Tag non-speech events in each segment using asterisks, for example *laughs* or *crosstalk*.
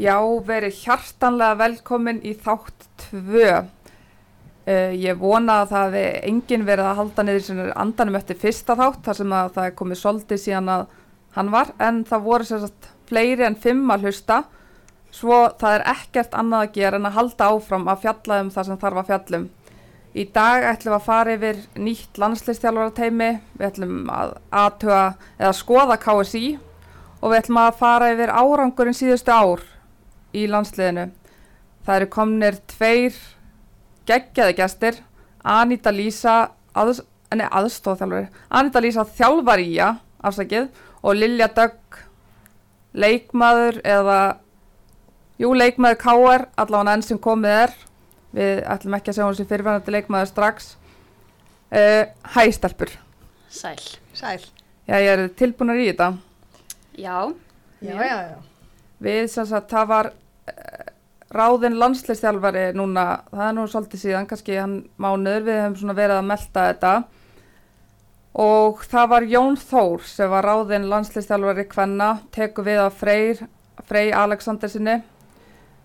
Já, verið hjartanlega velkomin í þátt 2. Uh, ég vona að það hefði enginn verið að halda niður sem er andanum eftir fyrsta þátt þar sem að það er komið soldið síðan að hann var en það voru sérstaklega fleiri en fimm að hlusta svo það er ekkert annað að gera en að halda áfram að fjalla um það sem þarf að fjallum. Í dag ætlum við að fara yfir nýtt landslistjálfara teimi, við ætlum að aðtöga eða skoða KSI og við ætlum að fara yfir árangurinn síðustu ár í landsliðinu. Það eru komnir tveir geggjaði gestir, Anita Lísa, aðs, aðstóðþjálfari, Anita Lísa þjálfaríja, afsakið, og Lilja Dögg, leikmaður eða, jú, leikmaður K.R., allavega enn sem komið er, við ætlum ekki að segja hún sem fyrirfærandi leikmaður strax. Uh, hæ, stelpur. Sæl. Sæl. Já, ég er tilbúin að í þetta. Já. Já, já, já. Við, sem sagt, það var uh, ráðin landslistjálfari núna, það er nú svolítið síðan, kannski hann mánuður, við hefum svona verið að melda þetta og það var Jón Þór sem var ráðin landslistjálfari hvenna, teku við af Freyr, Frey Aleksandersinni,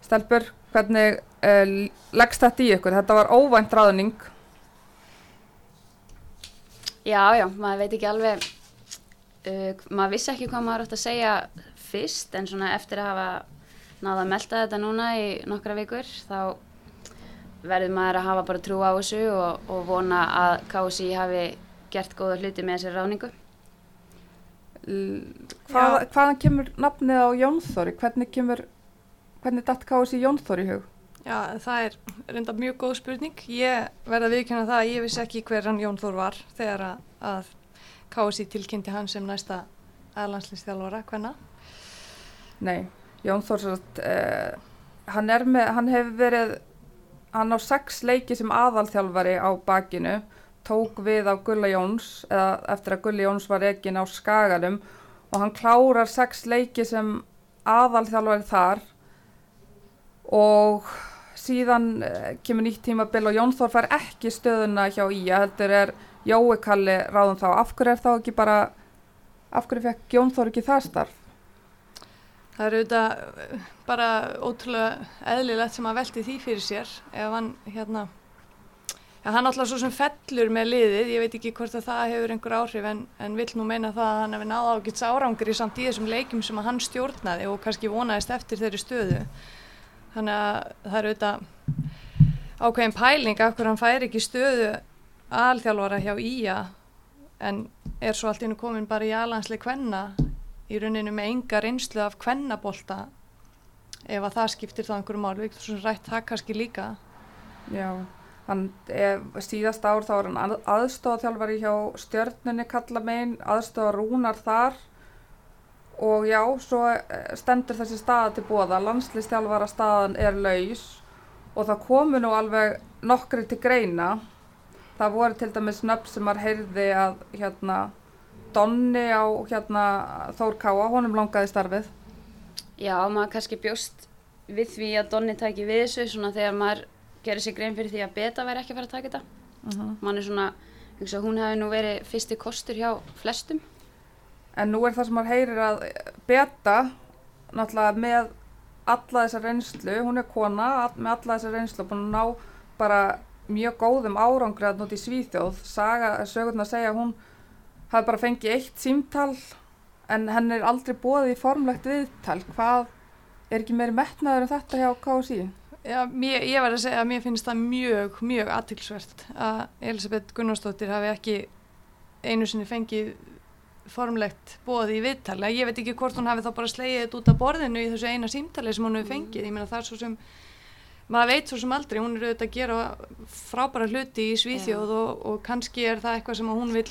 stelpur, hvernig uh, leggst þetta í ykkur? Þetta var óvænt ráðning. Já, já, maður veit ekki alveg, uh, maður vissi ekki hvað maður átt að segja fyrst en svona eftir að hafa náða að melda þetta núna í nokkra vikur þá verður maður að hafa bara trú á þessu og, og vona að KSI hafi gert góða hluti með þessi ráningu. Hvað, hvaðan kemur nafnið á Jónþóri? Hvernig kemur, hvernig datt KSI Jónþóri í hug? Já, það er reynda mjög góð spurning. Ég verða að viðkjöna það að ég vissi ekki hver hann Jón Þór var þegar að, að KSI tilkynnti hann sem næsta aðlandslistjálfara, hvenna? Nei, Jón Þór uh, hann, hann hefur verið hann á sex leiki sem aðalþjálfari á bakinu tók við af Gulla Jóns eða eftir að Gulli Jóns var egin á Skagalum og hann klárar sex leiki sem aðalþjálfari þar og síðan uh, kemur nýtt tímabil og Jón Þór fær ekki stöðuna hjá Ía heldur er Jói Kalli ráðum þá af hverju er þá ekki bara af hverju fekk Jón Þór ekki það starf? Það eru auðvitað bara ótrúlega eðlilegt sem að velti því fyrir sér ef hann hérna ja, hann alltaf svo sem fellur með liðið ég veit ekki hvort að það hefur einhver áhrif en, en vill nú meina það að hann hefur náða ágæts árangri samt í þessum leikum sem að hann stjórnaði og kannski vonaðist eftir þeirri stöðu. Þannig að það eru auðvitað ákveðin pæling af hvernig hann fær ekki stöðu alþjálfara hjá Ía en er svo allt innu komin bara í alansleik hvenna í rauninu með enga reynslu af kvennabólta ef að það skiptir þá einhverju mál við getum svona rætt það kannski líka. Já, hann er, síðast ár þá er hann aðstofaþjálfari hjá stjörnunni kalla megin aðstofa rúnar þar. Og já, svo eh, stendur þessi staða til bóða, landslistjálfara staðan er laus og það komu nú alveg nokkri til greina. Það voru til dæmis nöfn sem var heyrði að hérna Donni á hérna Þór Káa, honum langaði starfið. Já, maður kannski bjóst við því að Donni tæki við þessu svona þegar maður gerir sig grein fyrir því að beta væri ekki að fara að taka þetta. Uh -huh. Man er svona, eins og hún hefði nú verið fyrsti kostur hjá flestum. En nú er það sem maður heyrir að beta náttúrulega með alla þessa reynslu, hún er kona með alla þessa reynslu og búin að ná bara mjög góðum árangri að nota í Svíþjóð. Saga, sögurna að segja að hún hafi bara fengið eitt símtal en henn er aldrei bóðið í formlegt viðtal. Hvað er ekki meiri metnaður en þetta hjá KSI? Já, mér, ég var að segja að mér finnst það mjög, mjög aðtilsvert að Elisabeth Gunnarsdóttir hafi ekki einu sinni fengið formlegt bóðið í viðtali ég veit ekki hvort hún hafi þá bara slegið þetta út af borðinu í þessu eina símtali sem hún hefur fengið. Ég meina það er svo sem maður veit svo sem aldrei, hún er auðvitað að gera frábæra hluti í Svíþjóð og, og kannski er það eitthvað sem hún vil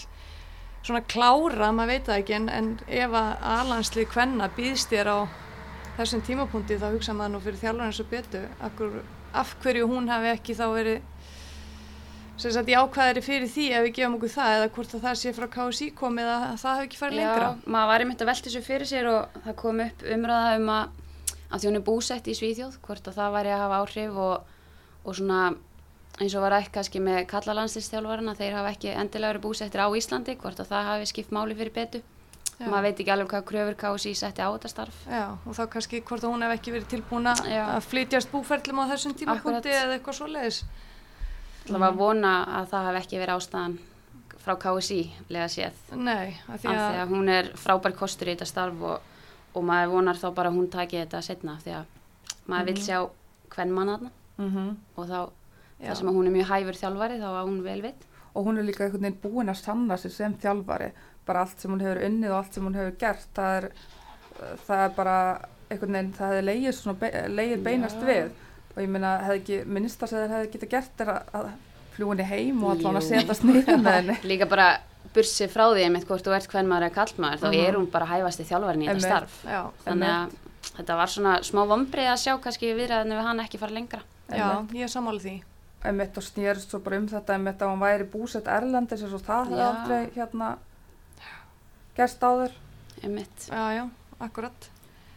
svona klára, maður veit það ekki en, en ef að aðlandslið hvenna býðst þér á þessum tímapunkti þá hugsa maður nú fyrir þjálfur eins og betu af hverju hún hafi ekki þá verið sem sagt jákvæðari fyrir því ef við gefum okkur það eða hvort að það sé frá KSI komið að það hafi ekki farið lengra? Já, maður var einmitt að velta þessu fyrir sér og það kom upp umræða um að að því hún er búsett í Svíþjóð hvort að það væri að hafa áhrif og, og svona eins og var ekki kannski með kallalandslistjálfarna þeir hafa ekki endilega verið búsettir á Íslandi hvort að það hafi skipt máli fyrir betu Já. maður veit ekki alveg hvað kröfur KSI setti á þetta starf Já, og þá kannski hvort að hún hef ekki verið tilbúna Já. að flytjast búferlum á þessum tímapunkti eða eitthvað svoleiðis. Það var vona að það hef ekki verið ástæðan frá KSI lega séð Nei, af því af að, því að hún er frábær kostur í þetta starf og, og maður vonar þá bara að hún taki þetta setna því að maður vil Mhm. sjá hvern mann aðna mm og þá þar sem að hún er mjög hæfur þjálfari þá að hún vel veit og hún er líka einhvern veginn búin að sanna sig sem þjálfari. Bara allt sem hún hefur unnið og allt sem hún hefur gert það er, það er bara einhvern veginn, það leigið, svona, be- beinast Já. við. Og ég meina, hefði ekki, þeir hefði getið gert er að, henni heim og allan að með *laughs* henni. Líka bara bursi frá því einmitt hvort þú ert hvern maður er kallmaður þá Mhm. er hún bara hæfasti þjálfarin í þetta starf. Já, þannig að þetta var svona smá vombrið að sjá kannski viðræðinu við hann ekki fara lengra. Já, ég er sammála því. Einmitt og snýrst svo bara um þetta einmitt að hann væri búsett erlendis eins og það hefði aldrei hérna gerst áður einmitt. Já, já, akkurat.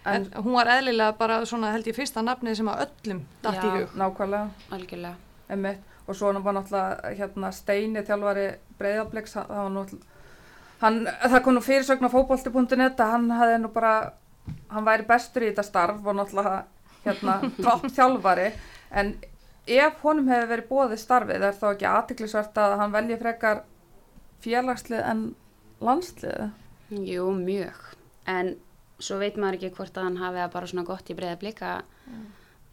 en En, hún var eðlilega bara svona held ég fyrsta nafnið sem að öllum datt í hug. nákvæmlega. Algjörlega. Einmitt. Og svo var náttúrulega hérna Steini þjálfari Breiðabliks það var náttúrulega hann, það kom nú fyrirsögn á fótbolti.net að hann hefði nú bara hann væri bestur í þetta starf og náttúrulega hérna *laughs* topp þjálfari. En ef honum hefði verið bóðið starfið er þá ekki aðtiklisvert að hann velji frekar félagslið en landslið Jú, mjög. En svo veit maður ekki hvort að hann hafi það bara svona gott í breiða blika,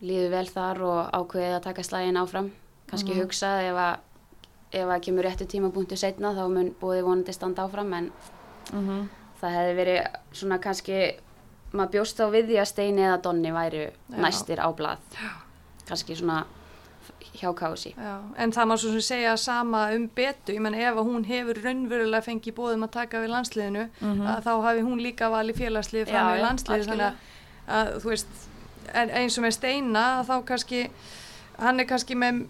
líður vel þar og ákveðið að taka slægin áfram. Kannski Mhm. hugsað ef að, ef að kemur réttu tímapunktu setna þá mun búið vonandi standa áfram en mm -hmm. það hefði verið svona kannski, maður bjóst þá við því að Steini eða Donni væru Já. næstir á blað. Kannski svona hjá kási. Já, en það má svo sem segja sama um betu, ég menn ef hún hefur raunverulega fengið bóðum að taka við landsliðinu, að þá hafi hún líka valið félagslið fram við já, landslið, þannig að, að þú veist, eins og með Steina, þá kannski, hann er kannski með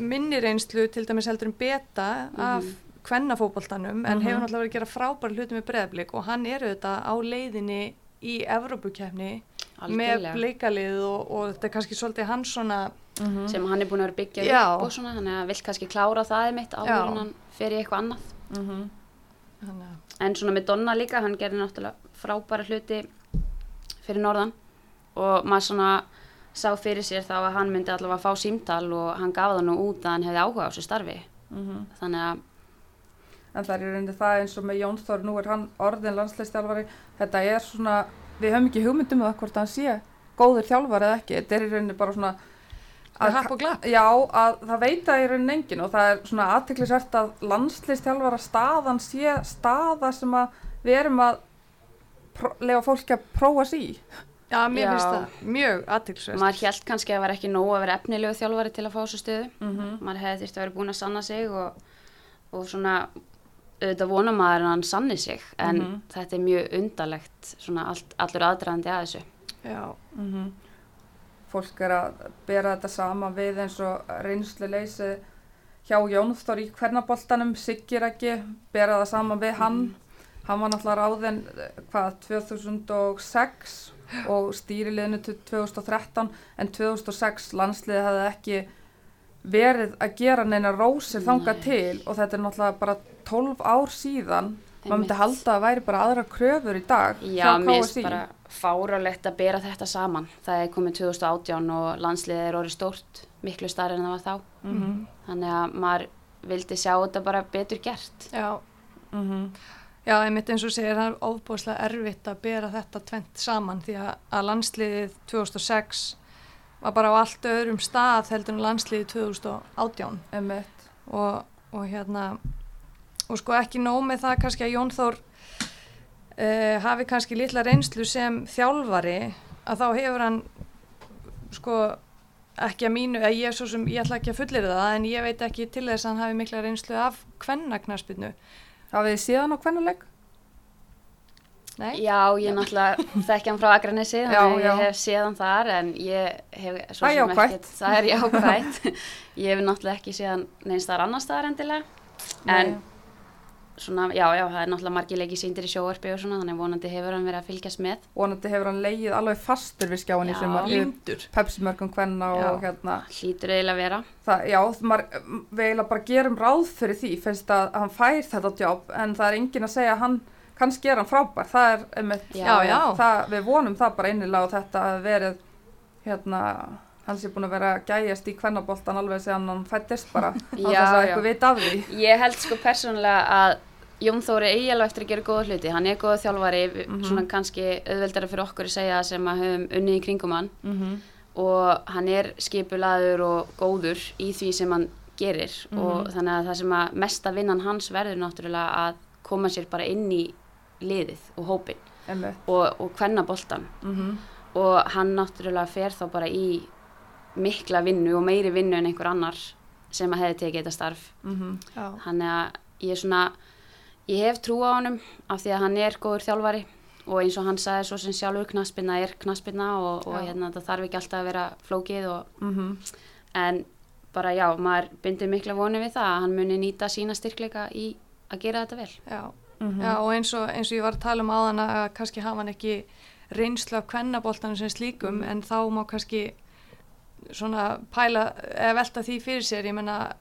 minni reynslu til dæmis heldur um beta af Mhm. kvennafóboltanum, en Mhm. hefur náttúrulega verið að gera frábæra hluti með breðablik og hann er auðvitað á leiðinni í Evrópukefni með bleikalið og, og þetta er kannski svolítið hans svona, Sem hann er búin að vera að byggja Já. upp og svona, þannig að vill kannski klára það mitt áður en hann fer í eitthvað annað. þannig að, En svona með Donna líka, hann gerði náttúrulega frábæra hluti fyrir norðan og maður svona sá fyrir sér þá að hann myndi allavega fá símtal og hann gaf það nú út að hann hefði áhuga á þessu starfi. Þannig að, En það er í rauninni það eins og með Jón Þór, nú er hann orðin landsleistjálfari, þetta er svona, við höfum ekki hugmyndum um það hvort hann sé góður þjálfari eða ekki, þetta er í rauninni bara svona, að happ og glapp. já, að það veit það í rauninni enginn og það er svona aðtiklisvert að landsleistjálfara staðan sé staða sem að við erum að lega fólki að prófa sig í. Já, mér Já. finnst það mjög aðtilsverst. maður held kannski að það var ekki nóg að vera efnilegu þjálfari til að fá þessu stöðu. Mm -hmm. Maður hefði þurft að vera búin að sanna sig og, og svona, auðvitað vona maður að hann sanni sig. En Mhm. þetta er mjög undarlegt, svona allt, allur aðdraðandi að þessu. Já, Mhm. Fólk er að bera þetta sama við eins og reynslu leysi hjá Jónþór í hvernaboltanum, Siggir ekki, bera það sama við hann. Hann var náttúrulega ráðinn, hvað, 2006 og stýriliðinu til 2013, en 2006 landsliði hefði ekki verið að gera neina rósir þangað Nei. til og þetta er náttúrulega bara 12 ár síðan. Maður myndi halda að það væri bara aðra kröfur í dag Já, mér finnst bara fárálegt að bera þetta saman. Það er komið 2018 og landsliðið er orðið stórt, miklu starri en það var þá. Mhm, Þannig að maður vildi sjá þetta bara betur gert. já, mhm. já, einmitt eins og segir það er ofbúðslega erfitt að bera þetta tvent saman því að, að landsliðið 2006 var bara á allt öðrum stað heldur en landsliðið 2018 Einmitt. og, og hérna og sko ekki nóg með það kannski að Jón Þór uh, hafi kannski litla reynslu sem þjálfari að þá hefur hann sko ekki að mínu, að ég, er svo sem, ég ætla ekki að fullir það en ég veit ekki til þess að hann hafi mikla reynslu af kvennaknarsbyrnu Hafið þið síðan á kvennuleik? Nei? Já, ég náttúrulega þekki hann frá Akranesi, þannig að ég hef séð hann þar en ég hef svo sem ekkert, það er jákvægt. *laughs* ég hef náttúrulega ekki séð hann neins þar annar staðar endilega. En svona, já, já, það er náttúrulega margir leiki síndir í sjóarpi og svona, þannig vonandi hefur hann verið að fylgjast með. vonandi hefur hann leigið alveg fastur við skjáin í Já. sem að Lindur pepsimörkum kvenna og Já. hérna Hlýtur eiginlega að vera. það, já, maður, við eiginlega bara gerum ráð fyrir því fyrst að hann fær þetta jobb en það er engin að segja að hann kannski er hann frábær, það er einmitt, Já, já. Það, við vonum það bara innilega og þetta að verið hérna, hann sé búin að vera gæjast í kvennaboltan alveg sem hann fættist bara, *laughs* Já, þess að eitthvað veit af því. Ég held sko persónulega að Jón Þóri eigi alveg eftir að gera góða hluti. Hann er góða þjálfari, Mhm. svona kannski auðveldara fyrir okkur að segja sem að höfum unnið í kringum hann Mm -hmm. og hann er skipulaður og góður í því sem hann gerir og Mhm. þannig að það sem að mesta vinnan hans verður náttúrulega að koma sér bara inn í liðið og hópin og, og hvenna boltan Mm og hann náttúrulega fer þá bara í mikla vinnu og meiri vinnu en einhver annar sem að hefði tekið þetta starf -hmm. Já. hann er að ég er svona ég hef trú á honum af því að hann er góður þjálfari og eins og hann sagði svo sem sjálfur knaspinna er knaspinna og, og hérna það þarf ekki alltaf að vera flókið og, Mm en bara já, maður bindir mikla vonu við það að hann muni nýta sína styrkleika í að gera þetta vel Já. Mhm. Já, og eins og, eins og ég var að tala um áðan að kannski hafa hann ekki reynslu af kvennaboltanum sem slíkum en þá má kannski svona pæla eða velta því fyrir sér ég menna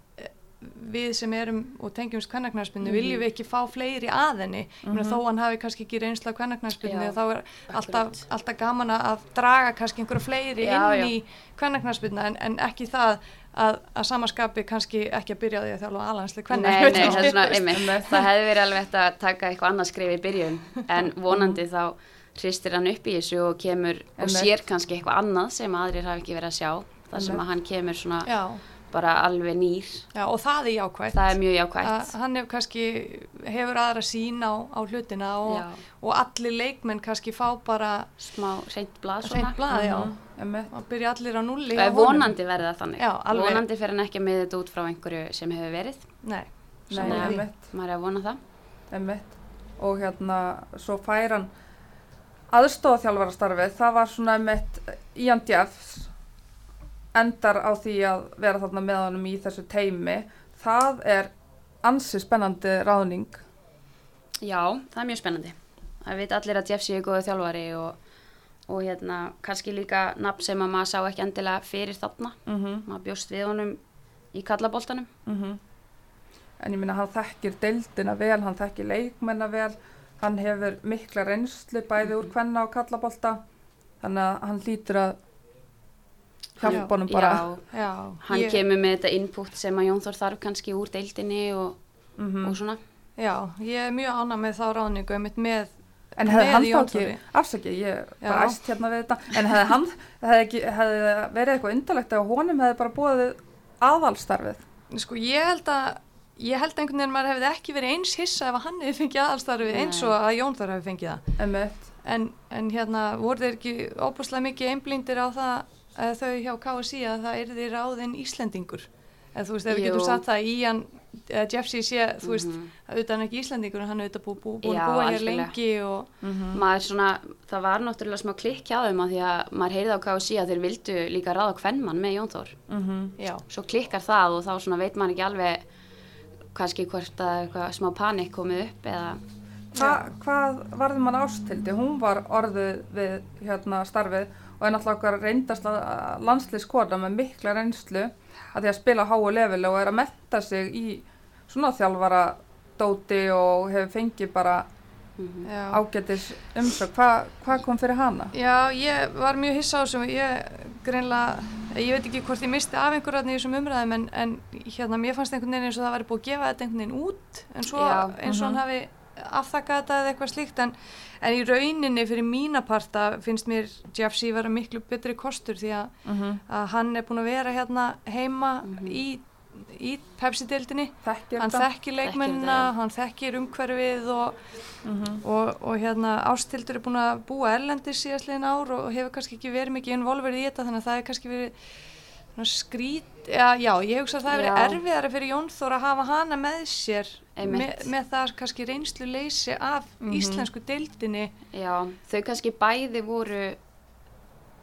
við sem erum og tengjumst kvennaknarspinnu Mhm. viljum við ekki fá fleiri að henni mm Mhm. þó hann hafi kannski ekki reynslu af kvennaknarspinnu Já, þá er alltaf, alltaf gaman að draga kannski einhverju fleiri Já, inn já. í kvennaknarspinna en, en ekki það að, að samaskapi kannski ekki að byrja því að þjálfa alansli Nei, nei, það er svona, *laughs* einmitt, það hefði verið alveg hægt að taka eitthvað annað skrif í byrjun en *laughs* vonandi þá hristir hann upp í þessu og kemur og sér kannski eitthvað annað sem aðrir hafi ekki verið að sjá þar sem að hann kemur svona Já, bara alveg nýr. Já, og það er jákvægt það er mjög jákvægt að hann hefur kannski hefur aðra sín á, á hlutina og, og allir leikmenn kannski fá bara smá reynd blað já. Mhm. Og byrja allir á nulli og hjá honum. vonandi verði það þannig. Vonandi fyrir hann ekki með þetta út frá einhverju sem hefur verið. Nei, Nei, maður er að vona það. Einmitt. og hérna svo fær hann aðstofþjálfarastarfið það var svona einmitt Ian Jeffs endar á því að vera þarna með honum í þessu teimi það er ansi spennandi ráðning. Já, það er mjög spennandi. Það veit allir að Jeff sé góðu þjálfari og, og hérna kannski líka nafn sem að maður sá ekki endilega fyrir þarna. Mm -hmm. maður bjóst við honum í kallaboltanum. En ég minna hann þekkir deildina vel, hann þekkir leikmenna vel. Hann hefur mikla reynslu bæði úr kvenna og kallabolta. Þannig að hann hlýtur að hjálpa honum bara. Já, já. Hann ég, kemur með þetta input sem að Jón Þór þarf kannski úr deildinni og, Mhm. og svona. Já, ég er mjög ána með þá ráðningu einmitt með En hefði með hann þá ekki, afsaki, ég bara æst hérna við þetta, en hefði hann, hefði, ekki, hefði verið eitthvað undarlegt ef honum hefði bara búið aðalstarfið? Sko ég held að ég held einhvern veginn að maður hefði ekki verið eins hissa ef að hann hefði fengið aðalstarfið Nei. eins og að Jón þar hefði fengið það. En, en hérna voru þeir ekki óbúslega mikið einblíndir á það að þau hjá KSI að það er því ráðinn Íslendingur. Eða þú veist, ef við getum satt það í hann eða Jeffsy sé, þú veist, Mhm. auðvitað hann ekki Íslendingur en hann auðvitað bú, bú, búin Já, að búa hér lengi og maður svona, það var náttúrulega smá klikk hjá þeim að því að maður heyrði á KSI að þeir vildu líka ráða kvennmann með Jón Þór. Já, svo klikkar það og þá svona veit maður ekki alveg kannski hvort að eitthvað smá panik komið upp eða Hva, hvað varði mann ástildi? Hún var orðið við hérna starfið og er náttúrulega okkar reyndast landslískona með mikla reynslu að því að spila á háu leveli og er að metta sig í svona þjálfara dóti og hefur fengið bara mhm. já. ágætis umsök. Hva, hvað kom fyrir hana? Já, ég var mjög hissa á þessum, ég greinlega, ég veit ekki hvort ég misti af einhverjarni í þessum umræðum en, en hérna, mér fannst einhvern veginn eins og það væri búið að gefa þetta einhvern veginn út en svo Já, eins og hann hafi afþakkað þetta eða eitthvað slíkt en, en í rauninni fyrir mína parta finnst mér Jeff C. vera miklu betri kostur því að, Mm -hmm. að hann er búin að vera hérna heima Mhm. í, í Pepsi-dildinni hann þekkir leikmennina, hann þekkir umhverfið og Mhm. og, og hérna Ástildur er búin að búa erlendis síðastliðin ár og hefur kannski ekki verið mikið involverið í þetta þannig að það er kannski verið skrít, já, já ég hugsa að það hefur erfiðara fyrir Jón Þór að hafa hana með sér með, með það kannski reynslu leysi af Mhm. íslensku deildinni. Já, þau kannski bæði voru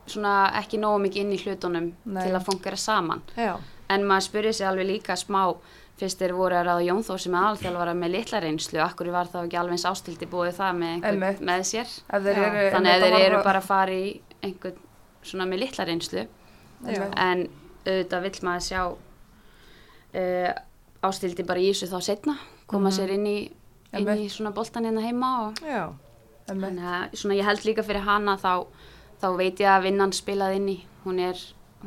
svona ekki nógu mikið inn í hlutunum Nei. til að fungera saman. Já, en maður spurði sig alveg líka smá fyrst þeir voru að ráða Jón Þór sem er aðalþjálfara með litla reynslu, akkur var þá ekki alveg eins ástildi búið það með með sér? Eru, þannig að þeir eru bara að fara í einhvern svona með litla reynslu. Já, en auðvitað vill maður sjá uh, ástildi bara í þessu þá setna koma Mhm. sér inn í inn í svona boltan hérna heima og Já, þannig að svona ég held líka fyrir hana þá, þá veit ég að vinnan spilaði inn í. Hún er,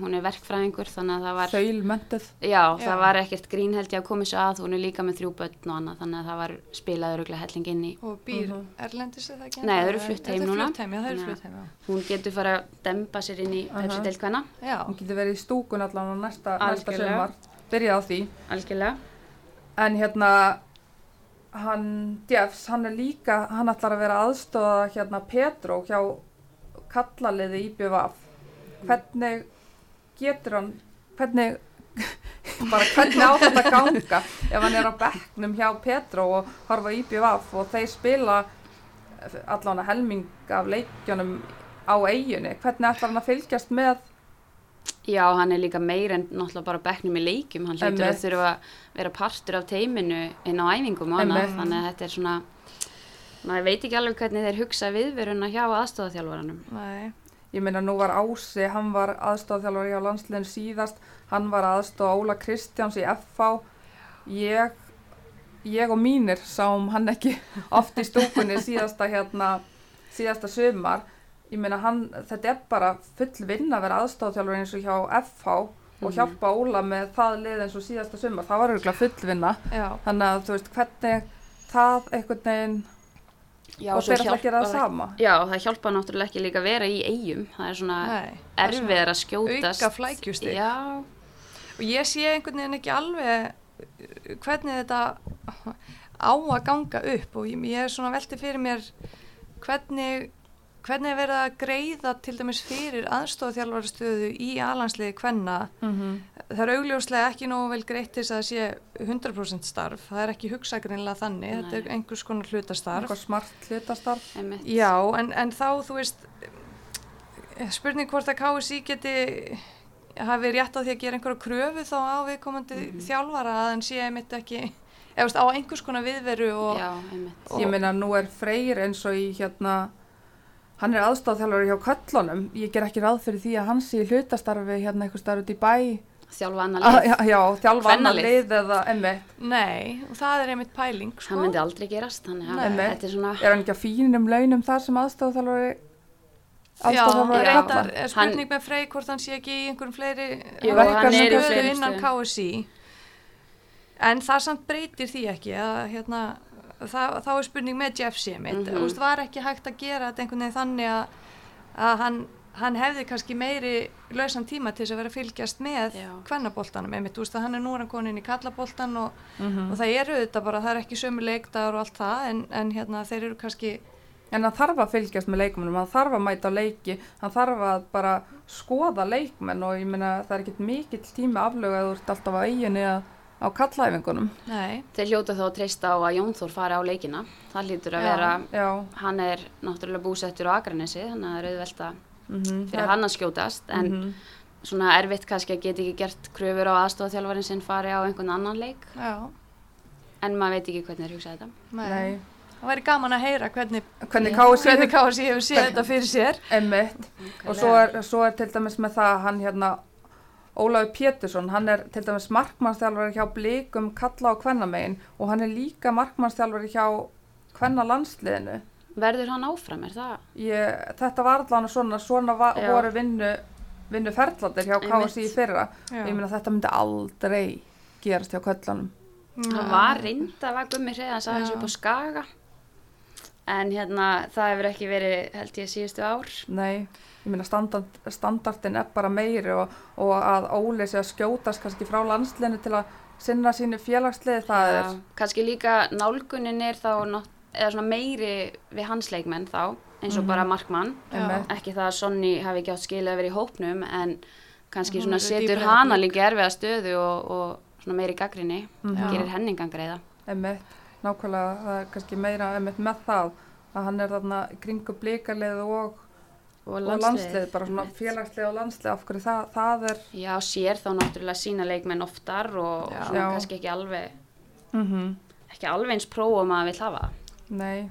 hún er verkfræðingur þannig að það var, Þaulmentuð. já, Já. það var ekkert grín held ég að koma sér að. Hún er líka með þrjú börn og annað þannig að það var spilaði öruglega helling inn í. og býr Mhm. erlendis eða ekki? Nei, þau eru flutt heim er núna. flutt heim, já, það að- flutt heim, já. Hún getur fara að dempa sér inn í Aha. Pepsi deilkvæna, Já, Hún getur verið í stúkun allan á næsta, næsta Algjörlega. sumar. Byrja á því. algjörlega. En hérna, hann, Jeffs, hann er líka, hann ætlar að vera aðstofa hérna Petró hjá kallaliði í BVF. Hvernig getur hann, hvernig, *laughs* bara hvernig á þetta ganga ef hann er á bekknum hjá Petró og horfa í BVF og þeir spila allan að helming af leikjunum á eiginni. Hvernig ætlar hann að fylgjast með? Já, hann er líka meir en náttúrulega bara bekknum í leikjum, hann hlýtur að þurfa að vera partur af teiminu inn á æfingum og annað, þannig að þetta er svona, maður veit ekki alveg hvernig þeir hugsa viðveruna hjá aðstofaþjálfaranum. nei, Ég meina nú var Ási, hann var aðstofþjálfur hjá landsliðin síðast, hann var aðstofa Óla Kristjáns í FH. Ég, ég og mínir sáum hann ekki *laughs* oft í stúkunni síðasta hérna, síðasta sumar. Ég meina hann, þetta er bara full vinn að vera aðstofþjálfur eins og hjá FH og Mhm. hjálpa Óla með það lið eins og síðasta sumar. Það var auðvitað full vinna. já, Þannig að þú veist hvernig það einhvern veginn Já, og þeir ætla að gera það sama. Já, það hjálpa náttúrulega ekki líka að vera í eigum, það er svona er erfiðar að skjótast. auka flækjustig. Já, Og ég sé einhvern veginn ekki alveg uh, hvernig þetta á að ganga upp og ég, ég er svona velti fyrir mér hvernig, hvernig er verið að greiða til dæmis fyrir aðstofþjálfarstöðu í alansliði hvenna. Mm Það er augljóslega ekki nógu vel greitt til þess að það sé 100% starf. Það er ekki hugsakrinlega þannig. Þetta er Nei. einhvers konar hlutastarf. Eitthvað smart hlutastarf. einmitt. Já, en, en þá, þú veist, spurning hvort að KSI geti hafi rétt á því að gera einhverja kröfu þá á viðkomandi Mhm. þjálfara að hann sé einmitt ekki, eða á einhvers konar viðveru og, Já, einmitt. og Ég meina nú er Freyr eins og í hérna, hann er aðstofþjálfur hjá köllunum. Ég ger ekki ráð fyrir því að hann sé í hlutastarfi hérna eitthvað starf út í bæ. Þjálfa annar Ah, lið, já, já, þjálfa annar lið eða emmi. nei, og það er einmitt pæling, sko. það myndi aldrei gerast, að þetta er svona, Er hann ekki að fínum launum þar sem aðstofþjálfur Já, aðstofþjálfur já. reyndar kalla? er spurning með Frey hvort hann sé ekki í einhverjum fleiri Jú, hann er innan. KSI en það samt breytir því ekki að hérna það, þá er spurning með Jeff Semitt mm. -hmm. var ekki hægt að gera þetta einhvern veginn þannig að, að hann, hann hefði kannski meiri lausan tíma til þess að vera fylgjast með kvennaboltanum einmitt, þú veist að hann er nú hann konin í kallaboltan og, Mhm. og það eru þetta bara, það er ekki sömu leikdagar og allt það en, en hérna þeir eru kannski En hann þarf að fylgjast með leikmennum, hann þarf að mæta leiki, hann þarf að bara skoða leikmenn og ég meina það er ekkert mikill tími aflögu að þú ert alltaf á eiginni að, á kallæfingunum. nei, þeir hljóta þá að treysta á að Jón Þór fari á leikina, það hlýtur að Já. vera, Já, hann er náttúrulega búsettur á Akranesi, þannig að það er auðvelt að mm fyrir hann að skjótast, en Mhm. svona erfitt kannski að geta ekki gert kröfur á aðstofaþjálfarin sinn fari á einhvern annan leik, já, en maður veit ekki hvernig þeir hugsa þetta. nei. Nei. það væri gaman að heyra hvernig, Hvernig KSI *laughs* hefur séð þetta fyrir sér Emmitt og svo er, svo er til dæmis með það hann hérna Ólafur Pétursson, hann er til dæmis markmannsþjálfari hjá Blikum kalla á kvennamegin og hann er líka markmannsþjálfari hjá kvenna landsliðinu. Verður hann áfram, er það? Ég, þetta var allan svona, svona va, Já. voru vinnu, vinnu ferðlandir hjá. KSI í fyrra. Já. Ég meina þetta myndi aldrei gerast hjá köllanum. Það var reynda var gummi hreðans aðeins upp á skaga, en hérna það hefur ekki verið held ég síðustu ár. Nei, ég meina standard, standardin er bara meiri og, og að Óli sé að skjótast kannski frá landsliðinu til að sinna sínu félagsliði það er. Kannski líka nálgunin er þá eða svona meiri við hans leikmenn þá, eins og Mhm. bara markmann. Einmitt. Ekki það að Sonny hafi ekki átt skilið að vera í hópnum, en kannski svona setur hana líka erfiða stöðu og, og svona meiri gaggrinni, Mhm. gerir henningan greiða. Einmitt, nákvæmlega, það er kannski meira einmitt með það að hann er þarna kringu blikalið og, Og landslið, bara svona félagslið og landslið, af hverju það, það er, Já, sér þá náttúrulega sína leikmenn oftar og Já. svona kannski ekki alveg, mm ekki alveg eins prófum að maður vill hafa. nei,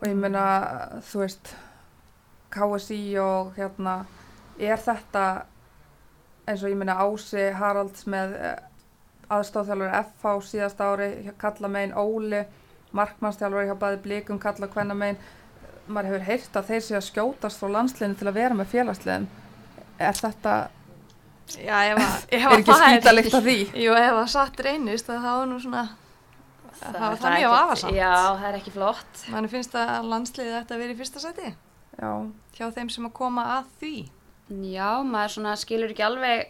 og ég meina, þú veist, KSI og hérna, er þetta, eins og ég meina Ási Haralds með eh, aðstofþjálfur FH síðast ári, Kalla megin Óli, markmannstjálfur hjá bæði Blikum, Kalla Kvenna megin. Maður hefur heyrt að þeir sé að skjótast frá landsliðinu til að vera með félagsliðum. Er þetta, Já, ef að, *laughs* ef er að ekki það skýtalikt af því? Jú, ef að satt reynist að það var nú svona, það var það mjög afasamt. Já, það er ekki flott. Manni finnst að landsliðið ætti að vera í fyrsta seti Já, hjá þeim sem að koma að því. Já, maður svona skilur ekki alveg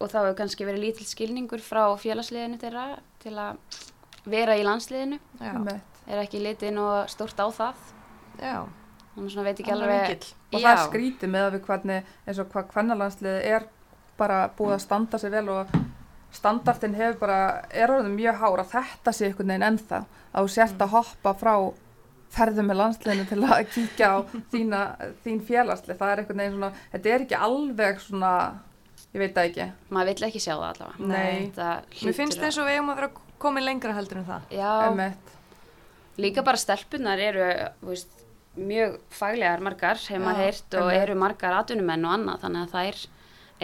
og þá hefur kannski verið lítill skilningur frá félagsliðinu þeirra til að vera í landsliðinu. Já. Er ekki litið nú stórt á það. Já. Þannig svona veit ekki Annar alveg. vinkill. Og það skrítið með að við hvernig, eins og hvað kvennalandsliðið er bara búið að standa sig vel og standartinn hefur bara, er orðið mjög hár að þetta sé einhvern veginn ennþá. Að þú sért að hoppa frá ferðum með landsliðinu til að kíkja á þína, þín félagslið. Það er einhvern veginn svona, þetta er ekki alveg svona, ég veit það ekki. Maður vill ekki sjá það allavega. Nei. Þetta Mér finnst eins og við eigum að vera komin lengra heldur en það. Já, líka bara stelpunar eru, þú veist, mjög faglegar margar, hefur Já, maður heyrt og eru margar atvinnumenn og annað, þannig að þær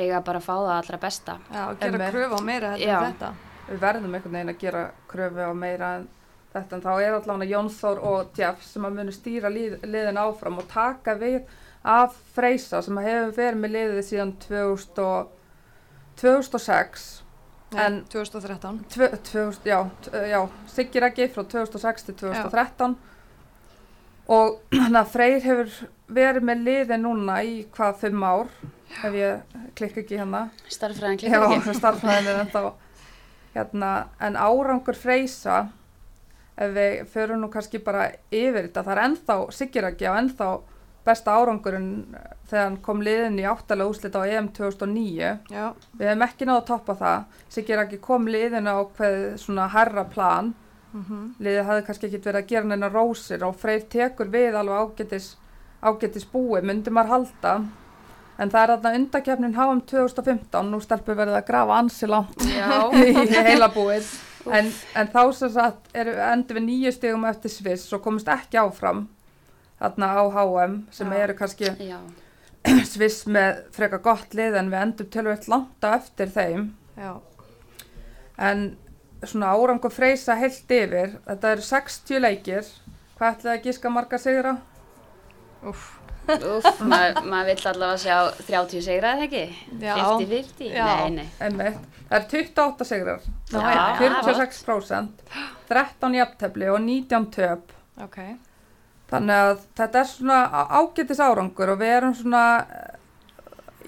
eiga bara að fá það allra besta. Já, og gera Einmitt. kröfu á meira Já. þetta. Við verðum einhvern veginn að gera kröfu á meira en þetta. En þá er allavega Jón Þór og Jeff sem að munu stýra lið, liðin áfram og taka við af Freysa sem hefur verið með liðið síðan 2000 og, 2006. Nei, En- 2013. Tvö, 2000, já, já, Siggi Raggi frá 2006 til 2013 og þannig að Freyr hefur verið með liðin núna í hvað fimm ár ef ég klikka ekki hérna. Starfræðin Já, klikkar ekki. *laughs* starfræðin er ennþá hérna, en árangur freysa ef við förum nú kannski bara yfir þetta, það er ennþá Siguraki á ennþá besta árangurinn þegar hann kom liðin í áttalega úslita á EM 2009 Já, við hefum ekki náðu að toppa það. Siguraki kom liðin á hvað svona herra plan mhm. liðið hafði kannski ekki verið að gera neina rósir og Freyr tekur við alveg ágætis, ágætis búi, myndi maður halda en það er þarna undakefnin HM 2015, nú stelpur verið að grafa ansi langt *laughs* í heila búið en, en þá sem sagt endur við nýju stegum eftir Sviss og komist ekki áfram þarna á HM sem Já. eru kannski já, *clears throat* Sviss með freka gott lið en við endum tölvöld langt á eftir þeim já. en svona árangur freysa heilt yfir þetta eru 60 leikir hvað ætlaði að gíska marga sigra? Úf. úf, maður mað vill allavega sjá 30 sigrað ekki? Já. 50-50? Já. Nei, nei. Einmitt. Það eru 28 sigrar, Já, já, já. 46%, 13 jafntefli og 19 töp. Ok. Þannig að þetta er svona ágætis árangur og við erum svona, eh,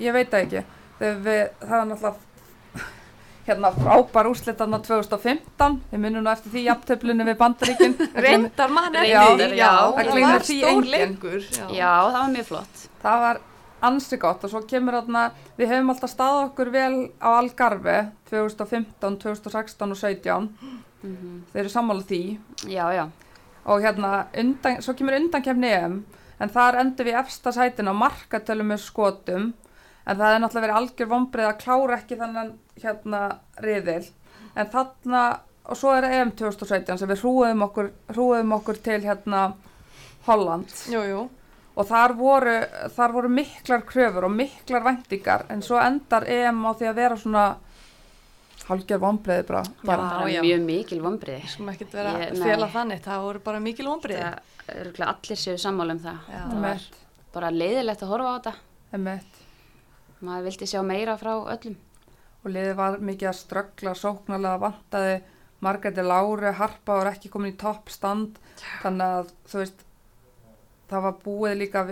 ég veit ekki, við, það er náttúrulega hérna frábær úrslitanna 2015, við minnum nú eftir því jafntöflunni við bandaríkinn. Reyndar mann eftir Já, það var stór leikur. Já. Já, það var mjög flott. Það var ansi gott og svo kemur þarna, við hefum alltaf staðið okkur vel á Algarve 2015, 2016 og 17, Mm þeir eru sammála því Já, já. og hérna, undan, svo kemur undankefni EM en þar endur við efsta sætin á markatölum með skotum en það er náttúrulega verið algjör vombrið að klára ekki þannan hérna riðil en þarna, og svo er EM 2017 sem við hrúum okkur, hrúum okkur til hérna Holland Jú, jú. og þar voru, þar voru miklar kröfur og miklar væntingar en svo endar EM á því að vera svona hálgjör vombriði bara, bara. bara já. mjög mikil vombriði. Skulum ekkert vera fela þannig, það voru bara mikil örugglega allir séu sammála um það. Já. Það var bara leiðilegt að horfa á þetta. Maður vildi sjá meira frá öllum. og liðið var mikið að ströggla sóknarlega vantaði Margreði Láru, Harpa var ekki komin í toppstand þannig að þú veist það var búið líka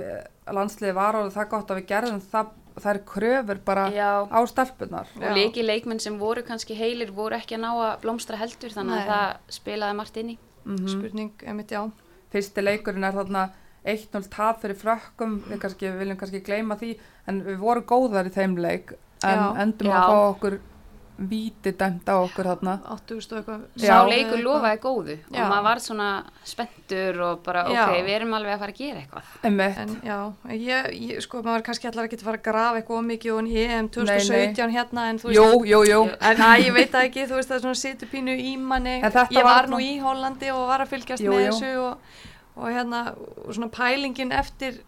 landsliðið var alveg það gott að við gerðum það, það er kröfur bara Já, á stelpunar og leiki leikmenn sem voru kannski heilir voru ekki að ná að blómstra heldur þannig Nei. að það spilaði margt inn í. mm Spurning, emitt, já. fyrsti leikurinn er þarna 1-0 tap fyrir frökkum við, kannski, við viljum kannski gleyma því en við vorum góðar í þeim leik en Já. endum Já. að fá okkur víti dæmt á okkur þarna 8000 og eitthvað. Já. Sá leikur lofaði góðu Já. og maður var svona spenntur og bara Já. ok, við erum alveg að fara að gera eitthvað. Einmitt. En já, ég, ég, sko, maður kannski allar ekki að fara að grafa eitthvað of mikið og í EM 2017 hérna, en þú veist, jú, jú, jú En að ég veit það ekki, þú veist það er svona situr pínu í manni Ég var var nú í Hollandi og var að fylgjast Jú, með jú. þessu og, og hérna, og svona pælingin eftir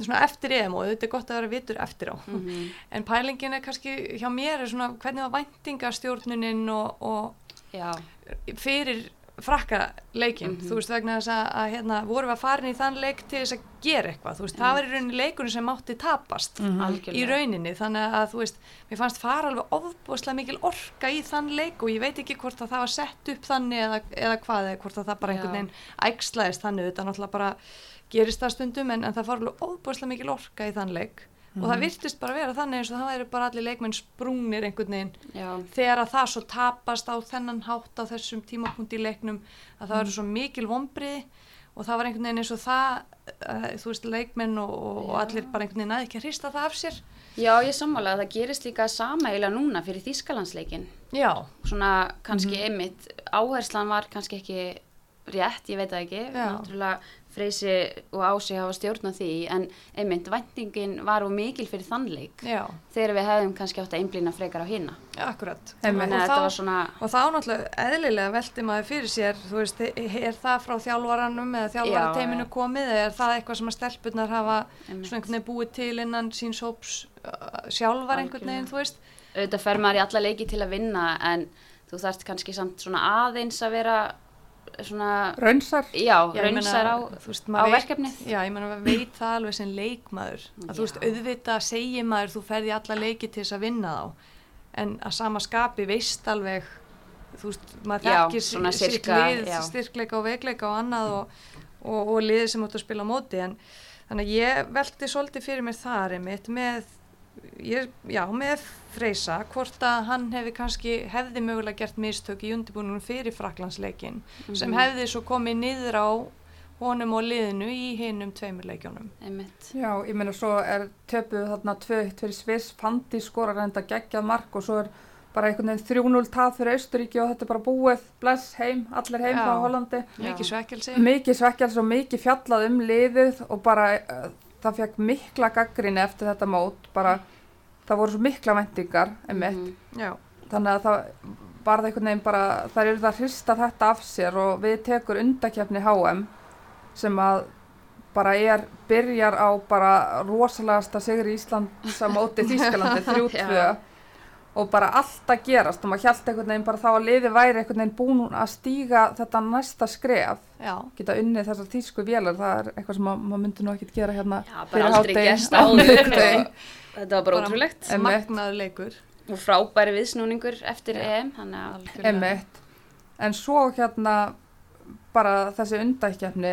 svona eftir EM og þetta er gott að vera vitur eftir á Mhm. en pælingin er kannski hjá mér er svona hvernig var væntingastjórnunin og, og fyrir frakka leikin, Mhm. þú veist vegna þess að, að hérna, vorum við að fara inn í þann leik til þess að gera eitthvað, þú veist, það var í rauninni leikurinn sem mátti tapast algjörlega. í rauninni, þannig að þú veist mér fannst fara alveg ofbúslega mikil orka í þann leik og ég veit ekki hvort að það var sett upp þannig eða, eða hvað eða hvort að það bara einhvern veginn ægslaðist þannig, þetta náttúrulega bara gerist það stundum en, en það fara alveg ofbúslega mikil orka í þann leik og það virtist bara vera þannig eins og það væri bara allir leikmenn sprungnir einhvern veginn. Já, þegar að það svo tapast á þennan hátt á þessum tímapunkt í leiknum að það eru svo mikil vombriði og það var einhvern veginn eins og það uh, þú veist leikmenn og, og allir bara einhvern veginn að ekki að hrista það af sér. Já ég sammála að það gerist líka sama eiginlega núna fyrir Þýskalandsleikin. já, Svona kannski Mhm. einmitt, áherslan var kannski ekki rétt, ég veit það ekki. Náttúrulega Freysi og Ási hafa stjórnað því en einmitt væntingin var og mikil fyrir þannleik já, þegar við hefðum kannski átt að einblýna frekar á hina. akkurat. Þannig og þetta þá, svona, og þá náttúrulega eðlilega velti maður fyrir sér þú veist, er það frá þjálfaranum eða já. komið eða er það eitthvað sem að stelpunar hafa Einmitt. svona einhvern veginn búið til innan síns hóps uh, sjálfar einhvern veginn, þú veist auðvitað fer maður í alla leiki til að vinna en þú þarft kannski samt svona aðeins að vera svona, Raunsar já, Já, ég meina, raunsar á, veist, á veit- verkefnið. Já, ég menna að veit það alveg sem leikmaður að þú veist, Já. auðvitað segir maður þú ferði alla leiki til þess að vinna þá en að sama skapi veist alveg þú veist, maður Já, þekkir svona sitt sirka, lið, já. styrkleika og veikleika og annað og, og, og liðið sem átt að spila á móti en þannig að ég velti svolítið fyrir mér þar einmitt með ég, já, með Freysa hvort að hann hefði kannski hefði mögulega gert mistök í undirbúningunum fyrir Fraklandsleikin sem Mhm. hefði svo komið niður á honum og liðinu í hinnum tveimur leikjónum. Einmitt. Já, ég meina svo er töpuð þarna 2-1 fyrir Sviss, Fandi skora reynda geggjað mark og svo er bara einhvern veginn 3-0 taf fyrir Austuríki og þetta er bara búið, bless, heim, allir heim Já. frá Hollandi. Já. Mikið svekkelsi. Mikið svekkjals og mikið fjallað um liðið og bara uh, það fekk mikla gaggrinni eftir þetta mót, bara það voru svo mikla vendingar, einmitt. Mhm. Þannig að það var það einhvern veginn bara, það eru það að hrista þetta af sér og við tekur undakefni HM sem að bara er, byrjar á bara rosalegasta sigri Íslands á móti *laughs* Þýskalandi, 3-2 Já. Og bara allt að gerast og maður held einhvern veginn bara þá að liði væri einhvern veginn búin að stíga þetta næsta skref, já. geta unnið þessar þýsku vélar, það er eitthvað sem ma- maður myndi nú ekki gera hérna Já, fyrir bara aldrei *laughs* Á áður *laughs* þetta var bara ótrúlegt. Magnaður leikur. og frábæri viðsnúningur eftir Já. EM. En svo hérna bara þessi undækjafni,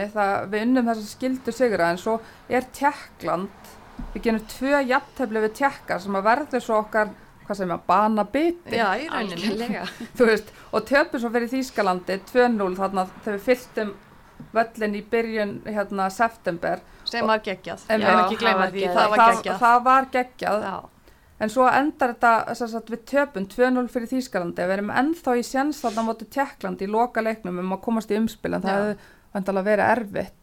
við unnum þess að skildu sigra en svo er Tjekkland, við genum tvö jafntefli við Tjekkar sem að verður svo okkar, hvað segir maður, bana biti, Já, í rauninni. veist, og töpum svo fyrir Þýskalandi 2-0 þarna þegar við fylltum völlin í byrjun hérna september. Sem var geggjað. En já, ekki það gleyma því, það var það, geggjað. það var geggjað, en svo endar þetta sem sagt, við töpum 2-0 fyrir Þýskalandi, við erum ennþá í séns þarna á móti Tjekkland í loka leiknum um að komast í umspil, en það Já. hefði vandalega verið erfitt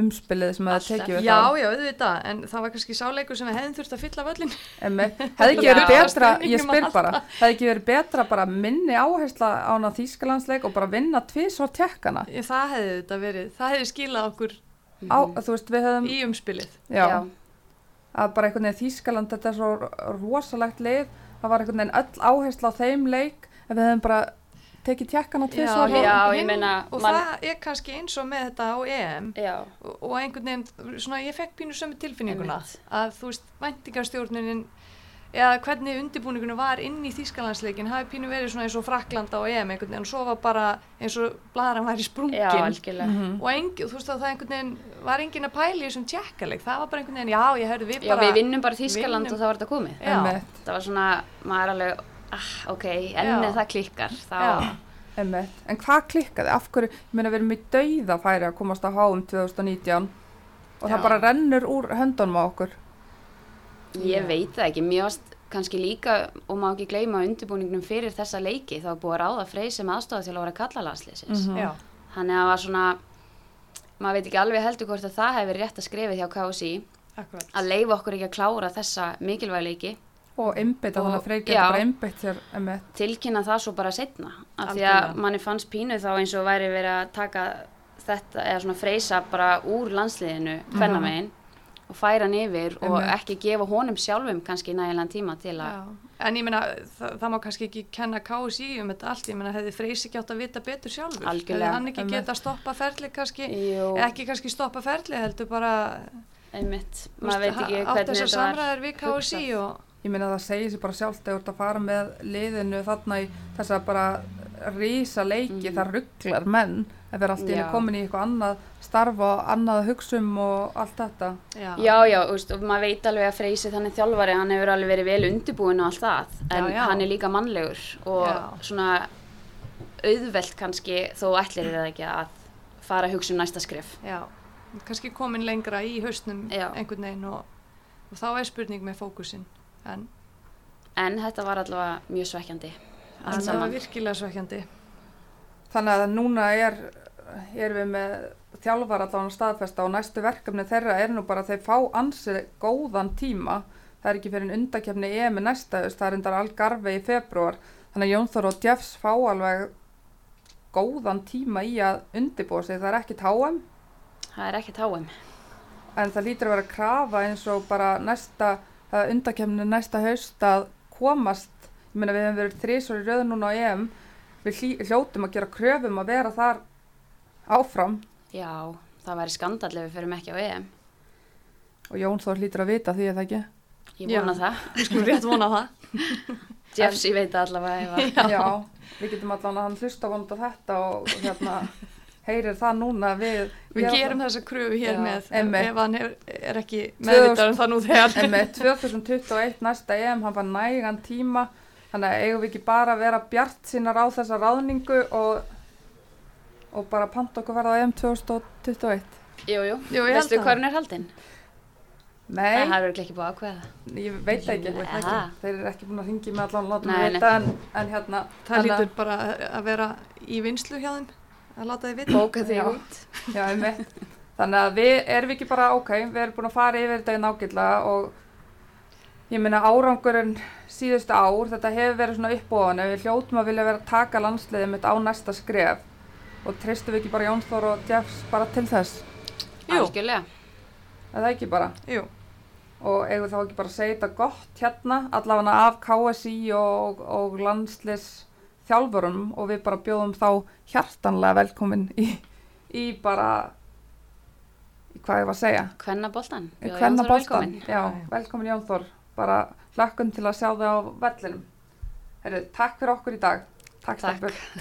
umspilið sem Alltaf. tekið við já, þá. já, auðvitað, en það var kannski sáleikur sem við hefðum þurft að fylla völlin. *laughs* Hefði ekki Já. verið betra, ég að bara, hefði ekki verið betra bara minni áhersla á hana Þýskalandsleik og bara vinna tvís og Tjekkana? Það hefði þetta verið, það hefði skilað okkur Á, veist, við höfum, í umspilið. já, já, að bara einhvern veginn Þýskaland, þetta er svo rosalegt lið, það var einhvern veginn öll áhersla á þeim leik, en við höfum bara tekið Tjekkana og já, og man- það er kannski eins og með þetta á EM já, og, og einhvern veginn, svona ég fekk pínu sömu tilfinninguna Einmitt. að þú veist, væntingarstjórnunin eða hvernig undirbúningunum var inn í Þýskalandsleikin hafi pínu verið svona eins og Frakland á EM einhvern veginn svo var bara eins og blaðran var í sprungin já, algjörlega. Mhm. og engi, þú veist að það einhvern veginn var engin að pæli þessum tjekkaleik, það var bara einhvern veginn já, ég hörðu við já, bara við vinnum bara Þískaland vinnum- og það var þetta komið. Já. Það var svona, maður er alveg ah, ok, ennið það klikkar þá. En hvað klikkaði? Af hverju, ég meina við erum í dauða færi að komast á HM 2019 og það Já. bara rennur úr höndunum á okkur. ég Já. veit það ekki varst kannski líka, og má ekki gleyma undirbúningnum fyrir þessa leiki, þá var búið að ráða frey sem aðstofa til að vera kallalandsliðsins Mhm. já, þannig að það var svona maður veit ekki alveg heldur hvort að það hefur rétt að skrifa hjá KSI að leifa okkur ekki að klára þessa mikilvæg leiki Og einbytta, þannig að Freyr getur bara einbytt sér einmitt. tilkynna það svo bara setna af því að manni fannst pínu þá eins og væri verið að taka þetta eða svona freysa bara úr landsliðinu hvernamegin og færa hann yfir og Einmitt. ekki gefa honum sjálfum kannski nægilegan tíma til að en ég meina það, það má kannski ekki kenna KSI um þetta allt, ég meina hefði Freysi ekki átt að vita betur sjálfur, hefði hann ekki Einmitt. geta stoppa ferli kannski, Jú, ekki kannski stoppa ferli heldur bara, einmitt, maður veit ekki átt hvernig þetta var. samræður við KSI og Ég meina það segir sér bara sjálft að þú ert að fara með liðinu þarna í þess að bara rísa leiki, Mhm. það rugglar menn að vera allt í henni Já. komin í eitthvað annað starf og annað að hugsa um og allt þetta. já, Já, já, þú veist, og maður veit alveg að Freysi þannig þjálfari, hann hefur alveg verið vel undirbúin og allt það, en Já, já. hann er líka mannlegur og Já. svona auðvelt kannski, þó ætlir það ekki að fara að hugsa um næsta skrif. já, kannski komin lengra í haustnum Já. einhvern veginn og, og þá er spurning með fókusin, en En þetta var allavega mjög svekkjandi, það var virkilega svekkjandi. Þannig að núna er, er við með þjálfar allan staðfesta og næstu verkefni þeirra er nú bara að þeir fá ansið góðan tíma. Það er ekki fyrir en undakefni EM næsta það er endar Algarve í februar. Þannig að Jón Þór og Jeffs fá alveg góðan tíma í að undibúa sig. Það er ekki táum Það er ekkert háum. en það lítur að vera krafa eins og bara næsta, uh, undakefni næsta haust að komast. Ég meina við hefum verið þrísor í röðu núna á EM. Við hljótum að gera kröfum að vera þar áfram. Já, það væri skandall ef við förum ekki á EM. Og Jón Þór hlýtur að vita því að það ekki. Ég vona Já. það. Við skulum rétt vona það. *laughs* Jeffs, ég veit allavega að Já. *laughs* við getum allan að hann hlusta vonandi á þetta og hérna heyrir það núna við. Við gerum þessa kröfu hér Já, með einmitt. ef hann er, er ekki 2000 meðvitað um það nú þegar. En með 2021 næsta EM, hann var nægan tíma, þannig að eigum við ekki bara að vera bjart sínar á þessa ráðningu og, og bara panta okkur verða á EM 2021. Jú, jú, Jú, ég held veistu það. hvað hún er haldinn? Nei, Það hefur ekki búið að ákveða það. ég veit það ekki. Jú, ekki. aha. Þeir eru ekki búin að ringi með allan látum Nei, nei. en, en hérna. Það lítur bara að vera í vinslu hjá þeim, að láta þið vita. Bóka þig Já. út. Já. Þannig að við erum ekki bara, ok, við erum búin að fara yfir þetta í nákvæmlega og ég meina árangurinn síðustu ár, þetta hefur verið svona uppbóðan ef við hljótum að vilja vera að taka landsliðið mitt á næsta skref og treystum við ekki bara Jón Þór og Jeffs bara til þess, Jú. Algjörlega. eða ekki bara Jú, og eigum þá ekki bara að segja þetta gott hérna, allavega af KSI og, og landsliðs þjálfurum og við bara bjóðum þá hjartanlega velkomin í, í bara hvað ég var að segja Hvenna boltan. Hvenna boltan, já, velkomin Jón Þór bara hlökkum til að sjá þig á vellinum Herru, takk fyrir okkur í dag Takk. takk. *laughs*